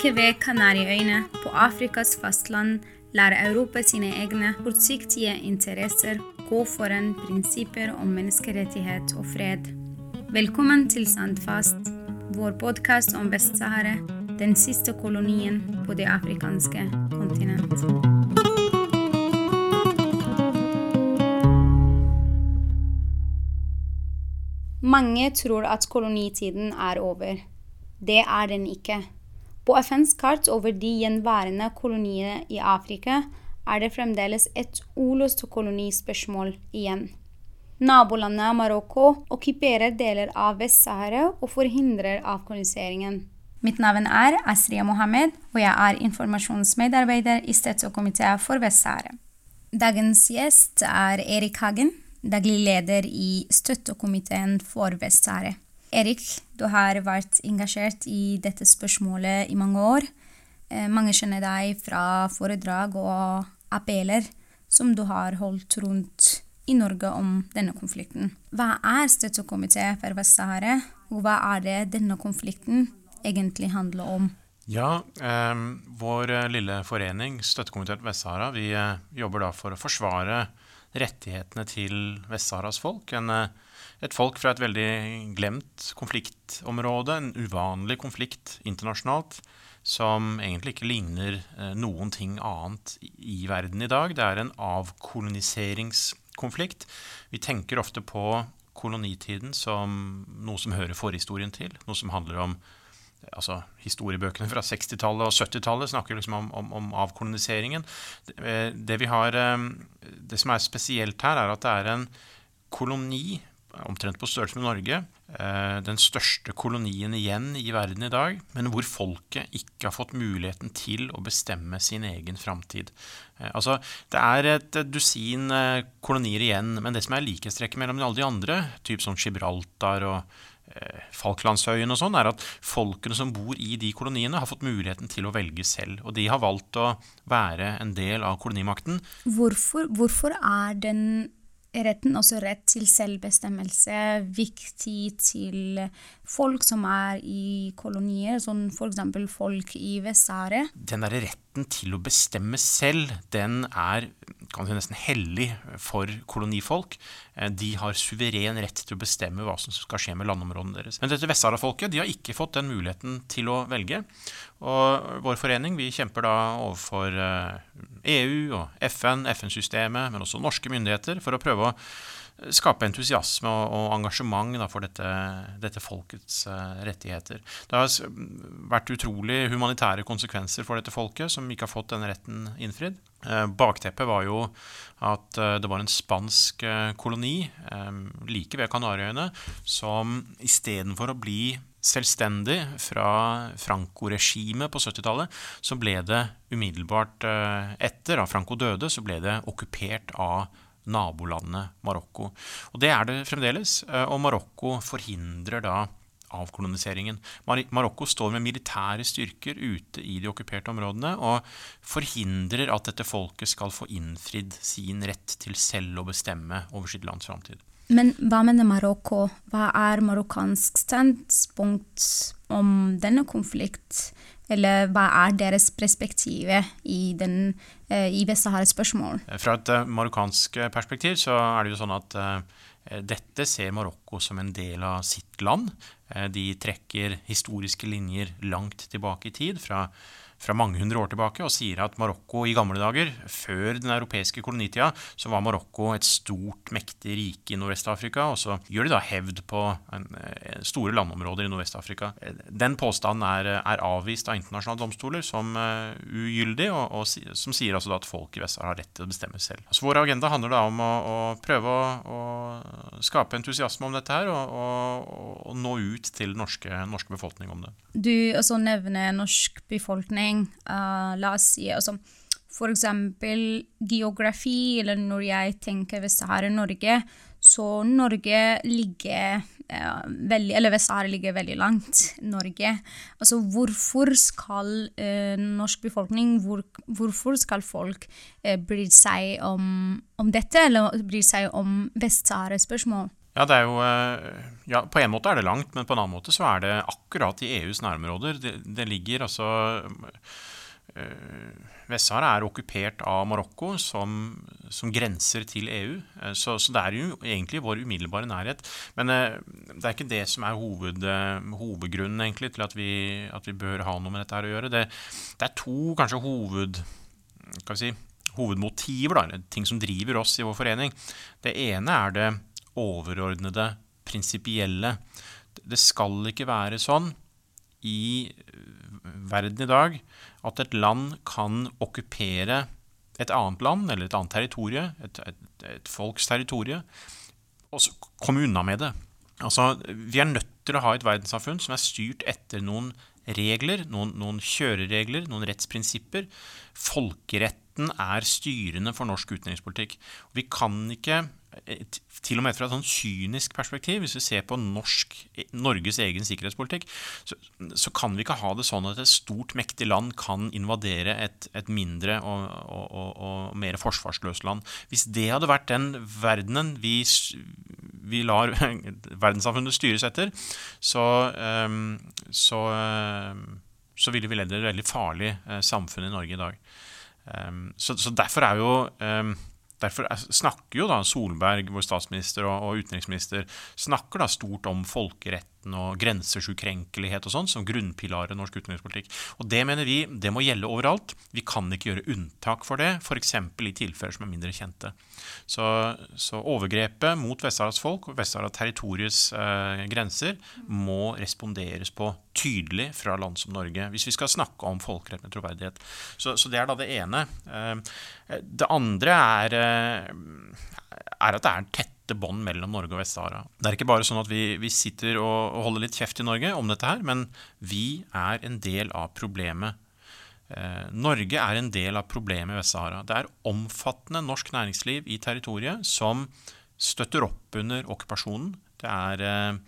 Like ved Kanariøyene, på Afrikas fastland, lar Europa sine egne kortsiktige interesser gå foran prinsipper om menneskerettighet og fred. Velkommen til Sandfast, vår podkast om Vest-Sahara, den siste kolonien på det afrikanske kontinent. Mange tror at kolonitiden er over. Det er den ikke. På FNs kart over de gjenværende koloniene i Afrika er det fremdeles et uløst kolonispørsmål igjen. Nabolandet Marokko okkuperer deler av Vest-Sahara og forhindrer avkoloniseringen. Mitt navn er Asriya Mohammed, og jeg er informasjonsmedarbeider i Støttekomiteen for Vest-Sahara. Dagens gjest er Erik Hagen, daglig leder i Støttekomiteen for Vest-Sahara. Erik, du har vært engasjert i dette spørsmålet i mange år. Eh, mange kjenner deg fra foredrag og appeller som du har holdt rundt i Norge om denne konflikten. Hva er Støttekomité for Vest-Sahara, og hva er det denne konflikten egentlig handler om? Ja, eh, vår lille forening, Støttekomiteen Vest-Sahara, vi eh, jobber da for å forsvare rettighetene til Vest-Saharas folk. En eh, et folk fra et veldig glemt konfliktområde, en uvanlig konflikt internasjonalt, som egentlig ikke ligner eh, noen ting annet i verden i dag. Det er en avkoloniseringskonflikt. Vi tenker ofte på kolonitiden som noe som hører forhistorien til, noe som handler om altså Historiebøkene fra 60-tallet og 70-tallet snakker liksom om, om, om avkoloniseringen. Det, det, vi har, eh, det som er spesielt her, er at det er en koloni omtrent på størrelse med Norge. Eh, den største kolonien igjen i verden i dag, men hvor folket ikke har fått muligheten til å bestemme sin egen framtid. Eh, altså, det er et dusin eh, kolonier igjen, men det som er likhetstrekket mellom alle de andre, typ som Gibraltar og Falklandsøyene og sånn, er at folkene som bor i de koloniene, har fått muligheten til å velge selv. Og de har valgt å være en del av kolonimakten. Hvorfor, hvorfor er den retten, også rett til selvbestemmelse, viktig til folk som er i kolonier, som f.eks. folk i Vest-Sahara? Den derre retten til å bestemme selv, den er kan si nesten hellig for kolonifolk. Eh, de har suveren rett til å bestemme hva som skal skje med landområdene deres. Men dette Vest-Sahara-folket de har ikke fått den muligheten til å velge. Og vår forening vi kjemper da overfor EU eh, e og FN, FN-systemet, men også norske myndigheter, for å prøve å skape entusiasme og, og engasjement da, for dette, dette folkets uh, rettigheter. Det har vært utrolig humanitære konsekvenser for dette folket, som ikke har fått denne retten innfridd. Uh, bakteppet var jo at uh, det var en spansk koloni like ved Kanariøyene som istedenfor å bli selvstendig fra Franco-regimet på 70-tallet, så ble det umiddelbart etter, at Franco døde, så ble det okkupert av nabolandet Marokko. Og Det er det fremdeles. Eh, og Marokko forhindrer da avkoloniseringen. Marokko står med militære styrker ute i de okkuperte områdene og forhindrer at dette folket skal få innfridd sin rett til selv å bestemme over sitt lands framtid. Men hva mener Marokko? Hva er marokkansk standpunkt om denne konflikt? Eller hva er deres perspektiv i, eh, i Vest-Sahara-spørsmål? Fra et eh, marokkansk perspektiv så er det jo sånn at dette ser Marokko som en del av sitt land. De trekker historiske linjer langt tilbake i tid, fra fra mange hundre år tilbake og sier at Marokko i gamle dager, før den europeiske kolonitida, så var Marokko et stort, mektig rike i Nordvest-Afrika. Og så gjør de da hevd på en store landområder i Nordvest-Afrika. Den påstanden er, er, avvist av internasjonale domstoler som uh, ugyldig, og, og, som sier altså at folk i Vest-Sahara har rett til å bestemme selv. Så Vår agenda handler da om å, å prøve å, å, skape entusiasme om dette her, og, og nå ut til den norske, norske befolkning om det. Du også nevner norsk befolkning sammenheng. Uh, la oss si altså, for eksempel geografi, eller når jeg tenker Vest-Sahara-Norge, så Norge ligger uh, veldig Eller Vest-Sahara ligger veldig langt. Norge. Altså hvorfor skal uh, norsk befolkning, hvor, hvorfor skal folk uh, bry seg om, om, dette, eller bry seg om Vest-Sahara-spørsmål? Ja, det er jo, ja, På en måte er det langt, men på en annen måte så er det akkurat i EUs nærområder. Det, det ligger altså Vest-Sahara er okkupert av Marokko, som, som grenser til EU. Eh, så, så, det er jo egentlig vår umiddelbare nærhet. Men eh, det er ikke det som er hoved, eh, hovedgrunnen egentlig, til at vi, at vi, bør ha noe med dette her å gjøre. Det, det er to kanskje hoved, si, hovedmotiver, da, ting som driver oss i vår forening. Det ene er det overordnede, prinsipielle. Det skal ikke være sånn i verden i dag at et land kan okkupere et annet land eller et annet territorium, et, et, et folks territorium, og så komme unna med det. Altså, Vi er nødt til å ha et verdenssamfunn som er styrt etter noen regler, noen, noen kjøreregler, noen rettsprinsipper. Folkeretten er styrende for norsk utenrikspolitikk. Vi kan ikke til og med fra et sånn kynisk perspektiv, hvis vi ser på norsk, Norges egen sikkerhetspolitikk, så, så, kan vi ikke ha det sånn at et stort, mektig land kan invadere et, et mindre og, og, og, og, mer forsvarsløst land. Hvis det hadde vært den verdenen vi, vi lar verdenssamfunnet styres etter, så, um, så, um, så ville vi ledd et veldig farlig uh, samfunn i Norge i dag. Um, så, så, derfor er jo Derfor snakker jo da Solberg, vår statsminister og, og utenriksminister, snakker da stort om folkeretten og grensesukrenkelighet og sånn som grunnpilarer i norsk utenrikspolitikk. Og Det mener vi det må gjelde overalt. Vi kan ikke gjøre unntak for det, f.eks. i tilfeller som er mindre kjente. Så, så overgrepet mot Vest-Saharas folk og Vest-Saharas territoriets eh, grenser må responderes på tydelig fra land som Norge, hvis vi skal snakke om folkerett med troverdighet. Så, så det er da det ene. Eh, det andre er, eh, er at det er tette bånd mellom Norge og Vest-Sahara. Det er ikke bare sånn at vi, vi sitter og, holder litt kjeft i Norge om dette her, men vi er en del av problemet. Eh, Norge er en del av problemet i Vest-Sahara. Det er omfattende norsk næringsliv i territoriet som støtter opp under okkupasjonen. Det er eh,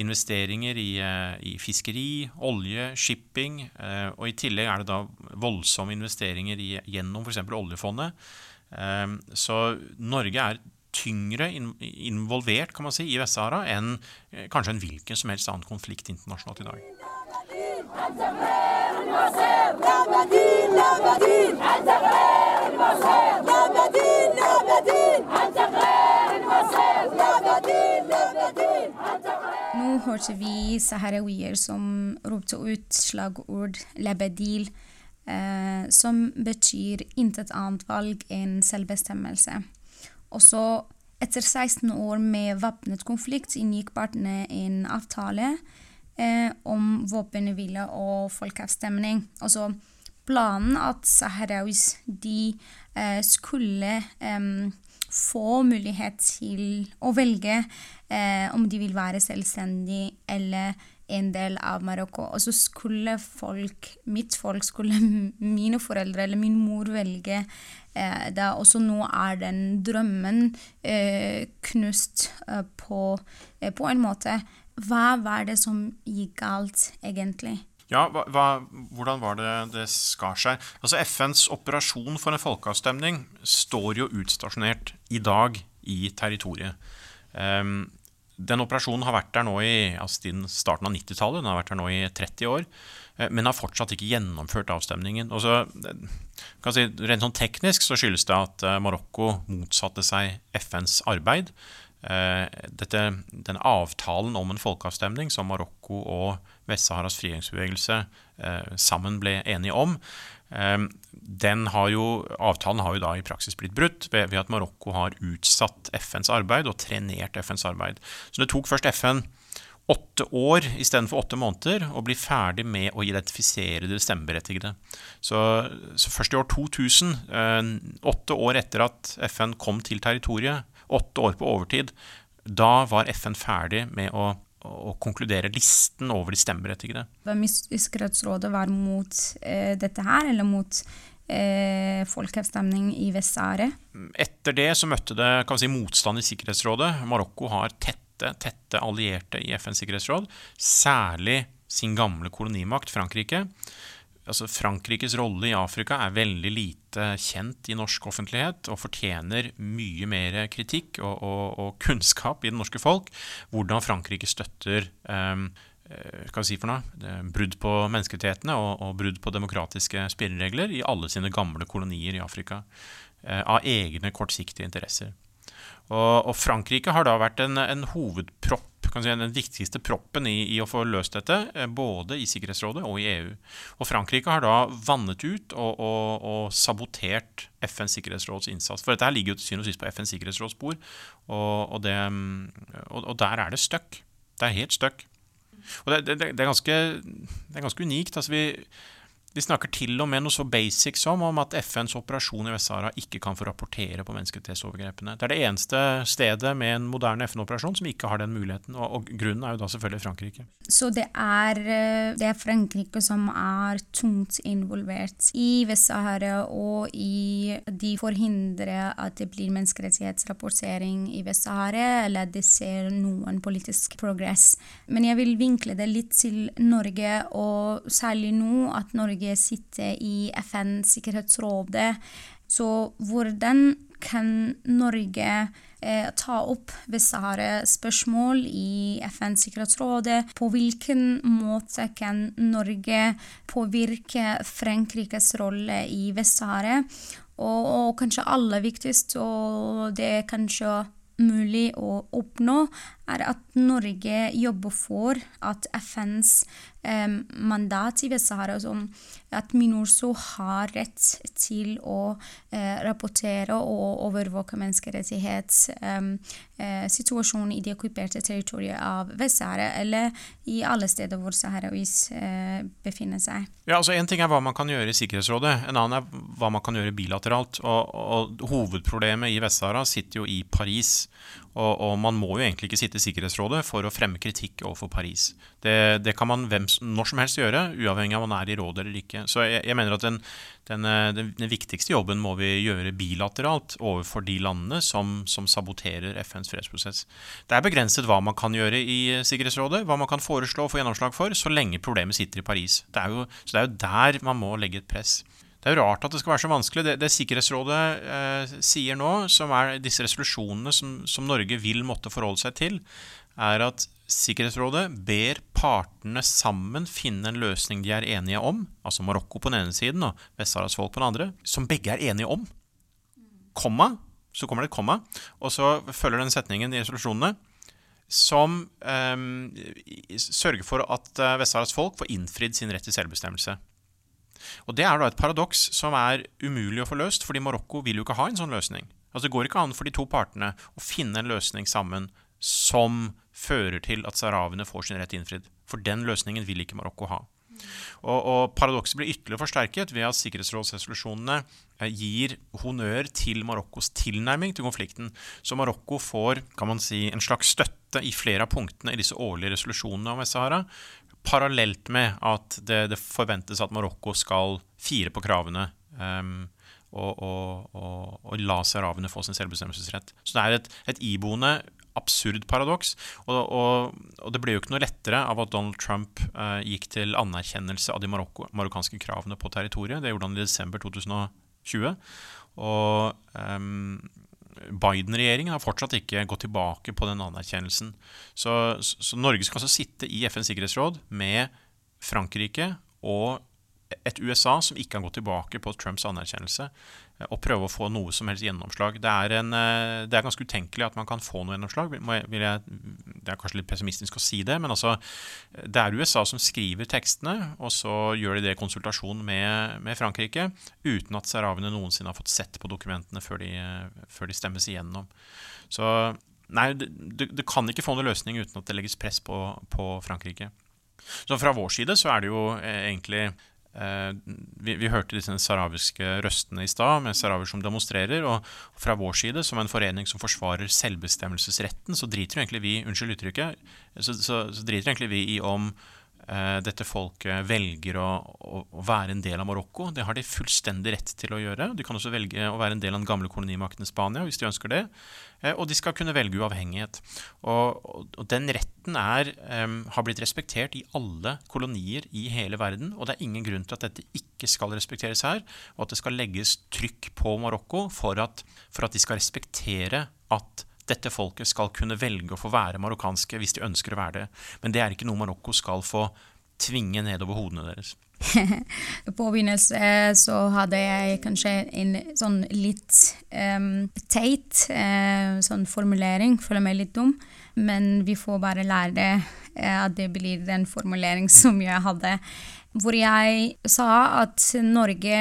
investeringer i, eh, i, fiskeri, olje, shipping. Eh, og i tillegg er det da voldsomme investeringer i, gjennom f.eks. oljefondet. Eh, så Norge er tyngre involvert kan man si, i Vest-Sahara enn kanskje en hvilken som helst annen konflikt internasjonalt i dag. Nå hørte vi saharawier som ropte ut slagord 'lebedil', eh, som betyr intet annet valg enn selvbestemmelse. Og så, etter 16 år med væpnet konflikt, inngikk partene en avtale eh, om våpenhvile og folkeavstemning. Og så planen at saharawis de eh, skulle eh, få mulighet til å velge eh, om de vil være selvstendige eller en del av Marokko. Og så skulle folk, mitt folk, skulle mine foreldre eller min mor velge eh, det. Også nå er den drømmen eh, knust eh, på, eh, på en måte. Hva var det som gikk galt, egentlig? Ja, hva, Hvordan var det det skar seg? Altså FNs operasjon for en folkeavstemning står jo utstasjonert i dag i territoriet. Um, den operasjonen har vært der nå i altså siden starten av 90-tallet. Den har vært der nå i 30 år, uh, men har fortsatt ikke gjennomført avstemningen. Og så, kan si, rent sånn Teknisk så skyldes det at uh, Marokko motsatte seg FNs arbeid. Uh, dette, den avtalen om en folkeavstemning som Marokko og Vest-Saharas frigjøringsbevegelse eh, sammen ble enige om. Eh, har jo, avtalen har jo da i praksis blitt brutt ved, ved, at Marokko har utsatt FNs arbeid og trenert FNs arbeid. Så det tok først FN åtte år istedenfor åtte måneder å bli ferdig med å identifisere det stemmeberettigede. Så, så, først i år 2000, eh, åtte år etter at FN kom til territoriet, åtte år på overtid, da var FN ferdig med å å konkludere listen over de stemmeberettigede. Sikkerhetsrådet var mot eh, dette her, eller mot eh, folkeavstemning i Vest-Sahara? Etter det så møtte det si, motstand i Sikkerhetsrådet. Marokko har tette, tette allierte i FNs sikkerhetsråd, særlig sin gamle kolonimakt Frankrike. Altså Frankrikes rolle i Afrika er veldig lite kjent i norsk offentlighet og fortjener mye mer kritikk og, og, og kunnskap i det norske folk. Hvordan Frankrike støtter um, hva si for noe, brudd på menneskerettighetene og, og, brudd på demokratiske spilleregler i alle sine gamle kolonier i Afrika. Uh, av egne kortsiktige interesser. Og, og, Frankrike har da vært en, en hovedpropp, si, den viktigste proppen i, i, å få løst dette, eh, både i Sikkerhetsrådet og i EU. Og Frankrike har da vannet ut og, og, og sabotert FNs sikkerhetsråds innsats. For dette ligger jo til syvende og sist på FNs sikkerhetsråds bord, og, og, der er det støkk. Det er helt støkk. Og det, det, det, er ganske, det, er ganske, unikt. altså vi de snakker til og med noe så basic som om at FNs operasjon i Vest-Sahara ikke kan få rapportere på menneskerettighetsovergrepene. Det er det eneste stedet med en moderne FN-operasjon som ikke har den muligheten. Og, og, grunnen er jo da selvfølgelig Frankrike. Så det er, eh, det er Frankrike som er tungt involvert i Vest-Sahara, og i de forhindrer at det blir menneskerettighetsrapportering i Vest-Sahara, eller at de ser noen politisk progress. Men jeg vil vinkle det litt til Norge, og særlig nå at Norge Norge sitter i FNs sikkerhetsråd. Så hvordan kan Norge eh, ta opp Vest-Sahara-spørsmål i FNs sikkerhetsråd? På hvilken måte kan Norge påvirke Frankrikes rolle i Vest-Sahara? Og, og, kanskje aller viktigst, og det er kanskje mulig å oppnå, er at Norge jobber for at FNs eh, mandat i Vest-Sahara, at MINURSO har rett til å eh, rapportere og overvåke menneskerettighetssituasjonen eh, i de okkuperte territoriene av Vest-Sahara, eller i alle steder hvor saharauis eh, befinner seg. Ja, altså En ting er hva man kan gjøre i Sikkerhetsrådet, en annen er hva man kan gjøre bilateralt. Og, og Hovedproblemet i Vest-Sahara sitter jo i Paris. Og, og, man må jo egentlig ikke sitte i Sikkerhetsrådet for å fremme kritikk overfor Paris. Det, det kan man hvem, når som helst gjøre, uavhengig av om man er i rådet eller ikke. Så jeg, jeg mener at den, den, den, den, viktigste jobben må vi gjøre bilateralt overfor de landene som, som, saboterer FNs fredsprosess. Det er begrenset hva man kan gjøre i Sikkerhetsrådet, hva man kan foreslå og få gjennomslag for, så lenge problemet sitter i Paris. Det jo, så det er jo der man må legge et press. Det er jo rart at det skal være så vanskelig. Det, det Sikkerhetsrådet eh, sier nå, som er disse resolusjonene som, som, Norge vil måtte forholde seg til, er at Sikkerhetsrådet ber partene sammen finne en løsning de er enige om, altså Marokko på den ene siden og Vest-Saharas folk på den andre, som begge er enige om. Komma, så kommer det et komma, og så følger den setningen i resolusjonene som eh, sørger for at eh, Vest-Saharas folk får innfridd sin rett til selvbestemmelse. Og Det er da et paradoks som er umulig å få løst, fordi Marokko vil jo ikke ha en sånn løsning. Altså Det går ikke an for de to partene å finne en løsning sammen som fører til at saharawiene får sin rett innfridd. For den løsningen vil ikke Marokko ha. Og, og Paradokset blir ytterligere forsterket ved at sikkerhetsrådsresolusjonene eh, gir honnør til Marokkos tilnærming til konflikten. Så Marokko får kan man si, en slags støtte i flere av punktene i disse årlige resolusjonene om Vest-Sahara, parallelt med at det, det, forventes at Marokko skal fire på kravene um, og, og, og, og, la sahrawene få sin selvbestemmelsesrett. Så det er et, et iboende absurd paradoks. Og, det ble jo ikke noe lettere av at Donald Trump uh, gikk til anerkjennelse av de marokko, marokkanske kravene på territoriet. Det gjorde han i desember 2020. Og um, Biden-regjeringen har fortsatt ikke gått tilbake på den anerkjennelsen. Så, så, Norge skal altså sitte i FNs sikkerhetsråd med Frankrike og et USA som ikke har gått tilbake på Trumps anerkjennelse, og prøve å få noe som helst gjennomslag. Det er, en, eh, det er ganske utenkelig at man kan få noe gjennomslag. Jeg, det er kanskje litt pessimistisk å si det, men altså, det er USA som skriver tekstene, og så gjør de det i konsultasjon med, med Frankrike, uten at saravene noensinne har fått sett på dokumentene før de, før de stemmes igjennom. Så nei, du, det, kan ikke få noen løsning uten at det legges press på, på Frankrike. Så fra vår side så er det jo eh, egentlig Eh, vi, vi, hørte disse sahrawiske røstene i stad, med sahrawier som demonstrerer. Og fra vår side, som en forening som forsvarer selvbestemmelsesretten, så driter egentlig vi unnskyld uttrykket, så, så, så driter egentlig vi i om eh, dette folket velger å, å, å, være en del av Marokko. Det har de fullstendig rett til å gjøre. De kan også velge å være en del av den gamle kolonimakten Spania hvis de ønsker det. Eh, og de skal kunne velge uavhengighet. Og, og den retten er, um, har blitt respektert i alle kolonier i hele verden. Og det er ingen grunn til at dette ikke skal respekteres her, og at det skal legges trykk på Marokko for at, for at de skal respektere at dette folket skal kunne velge å få være marokkanske hvis de ønsker å være det. Men det er ikke noe Marokko skal få tvinge nedover hodene deres. På begynnelsen så hadde jeg kanskje en sånn litt um, teit uh, sånn formulering. Føler meg litt dum. Men vi får bare lære uh, at det blir den formuleringen som jeg hadde hvor jeg sa at Norge,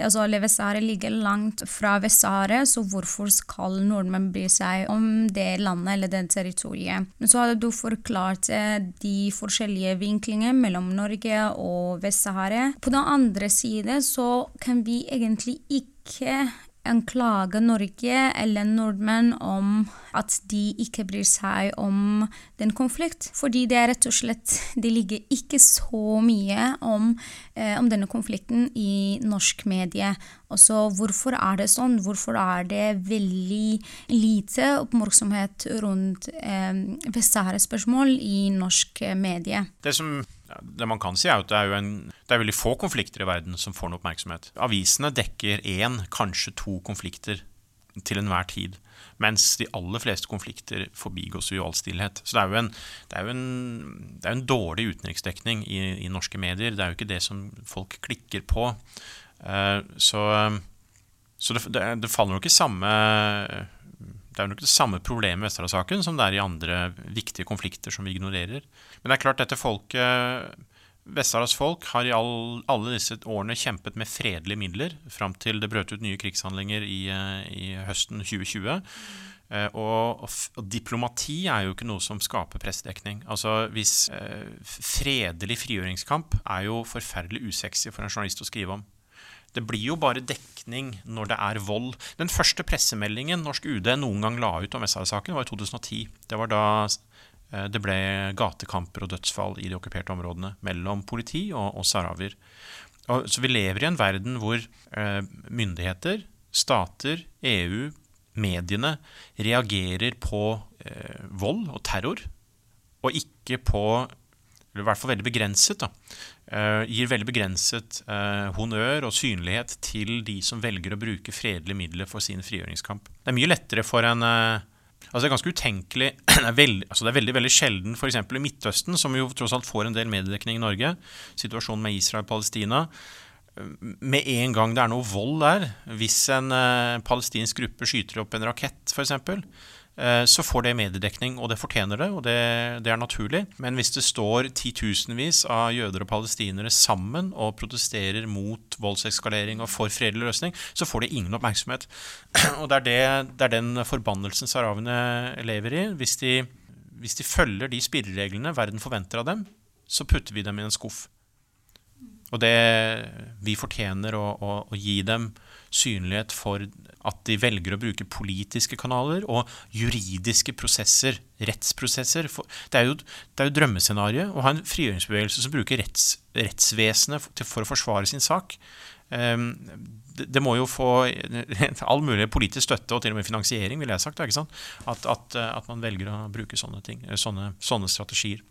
altså Vest-Sahara, ligger langt fra Vest-Sahara, så hvorfor skal nordmenn bry seg om det landet eller det territoriet? Men så hadde du forklart eh, de forskjellige vinklingene mellom Norge og Vest-Sahara. På den andre side så kan vi egentlig ikke anklage Norge eller nordmenn om at de ikke bryr seg om den konflikt. Fordi det er rett og slett Det ligger ikke så mye om, eh, om denne konflikten i norsk medie. Også hvorfor er det sånn? Hvorfor er det veldig lite oppmerksomhet rundt eh, Vest-Sahara-spørsmål i norsk medie? Det som det man kan si, er at det er, en, det er veldig få konflikter i verden som får noe oppmerksomhet. Avisene dekker én, kanskje to konflikter til enhver tid. Mens de aller fleste konflikter forbigås i all stillhet. Så det er jo en, er jo en, er en dårlig utenriksdekning i, i, norske medier. Det er jo ikke det som folk klikker på. Uh, så, så det, det, det, faller nok i samme det er nok det samme problemet i Vesterålen-saken som det er i andre viktige konflikter som vi ignorerer. Men det er klart dette folket Vest-Saharas folk har i all, alle disse årene kjempet med fredelige midler fram til det brøt ut nye krigshandlinger i, eh, i høsten 2020. Uh, og, og, og, diplomati er jo ikke noe som skaper pressedekning. Altså hvis eh, Fredelig frigjøringskamp er jo forferdelig usexy for en journalist å skrive om. Det blir jo bare dekning når det er vold. Den første pressemeldingen norsk UD noen gang la ut om Vest-Sahara-saken, var i 2010. Det var da eh, det ble gatekamper og dødsfall i de okkuperte områdene mellom politi og, og sahrawier. Så vi lever i en verden hvor eh, myndigheter, stater, EU, mediene reagerer på eh, vold og terror, og ikke på eller i hvert fall veldig begrenset, da, uh, gir veldig begrenset uh, honnør og synlighet til de som velger å bruke fredelige midler for sin frigjøringskamp. Det er mye lettere for en uh, altså Det er ganske utenkelig det er, veld, altså det er veldig veldig sjelden f.eks. i Midtøsten, som jo tross alt får en del mediedekning i Norge, situasjonen med Israel og Palestina med en gang det er noe vold der, hvis en palestinsk gruppe skyter opp en rakett f.eks., Eh, så får det mediedekning, og det fortjener det, og det, det, er naturlig. Men hvis det står titusenvis av jøder og palestinere sammen og protesterer mot voldsekskalering og for fredelig løsning, så får det ingen oppmerksomhet. Og det er, det, det er den forbannelsen saharawiene lever i. Hvis de, hvis de følger de spillereglene verden forventer av dem, så putter vi dem i en skuff. Og det vi fortjener å, å, å gi dem synlighet for at de velger å bruke politiske kanaler og juridiske prosesser, rettsprosesser. Det er jo, det er jo drømmescenarioet å ha en frigjøringsbevegelse som bruker retts, rettsvesenet for å forsvare sin sak. Ehm, det, må jo få all mulig politisk støtte og til og med finansiering, ville jeg sagt. At, at, at, man velger å bruke sånne, ting, sånne, sånne strategier.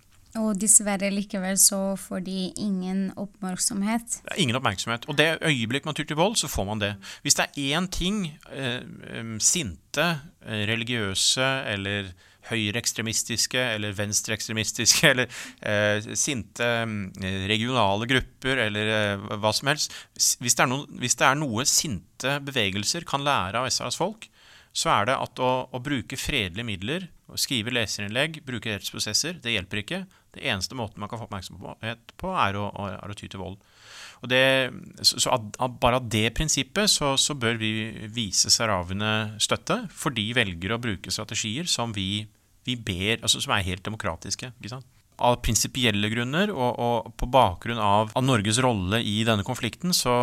Og dessverre likevel så får de ingen oppmerksomhet. Ingen oppmerksomhet. Og det øyeblikk man tyr til vold, så får man det. Hvis det er én ting eh, sinte, eh, religiøse eller høyreekstremistiske eller venstreekstremistiske eller eh, sinte regionale grupper eller eh, hva som helst hvis det, noen, hvis det, er noe sinte bevegelser kan lære av SRs folk, så er det at å, å bruke fredelige midler, skrive leserinnlegg, bruke rettsprosesser, det hjelper ikke. Det eneste måten man kan få oppmerksomhet på, er å, er å ty til vold. Det, så av, Bare av det prinsippet så, så bør vi vise sahrawiene støtte, for de velger å bruke strategier som vi, vi ber, altså som er helt demokratiske. Av prinsipielle grunner og, og, på bakgrunn av, av, Norges rolle i denne konflikten, så,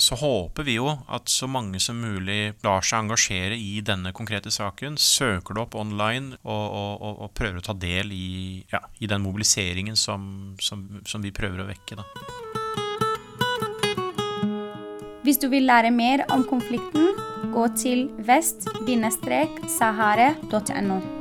så håper vi jo at så mange som mulig lar seg engasjere i denne konkrete saken, søker det opp online og, og, og, prøver å ta del i, ja, i den mobiliseringen som, som, som, vi prøver å vekke. Da. Hvis du vil lære mer om konflikten, gå til vest-sahare.no.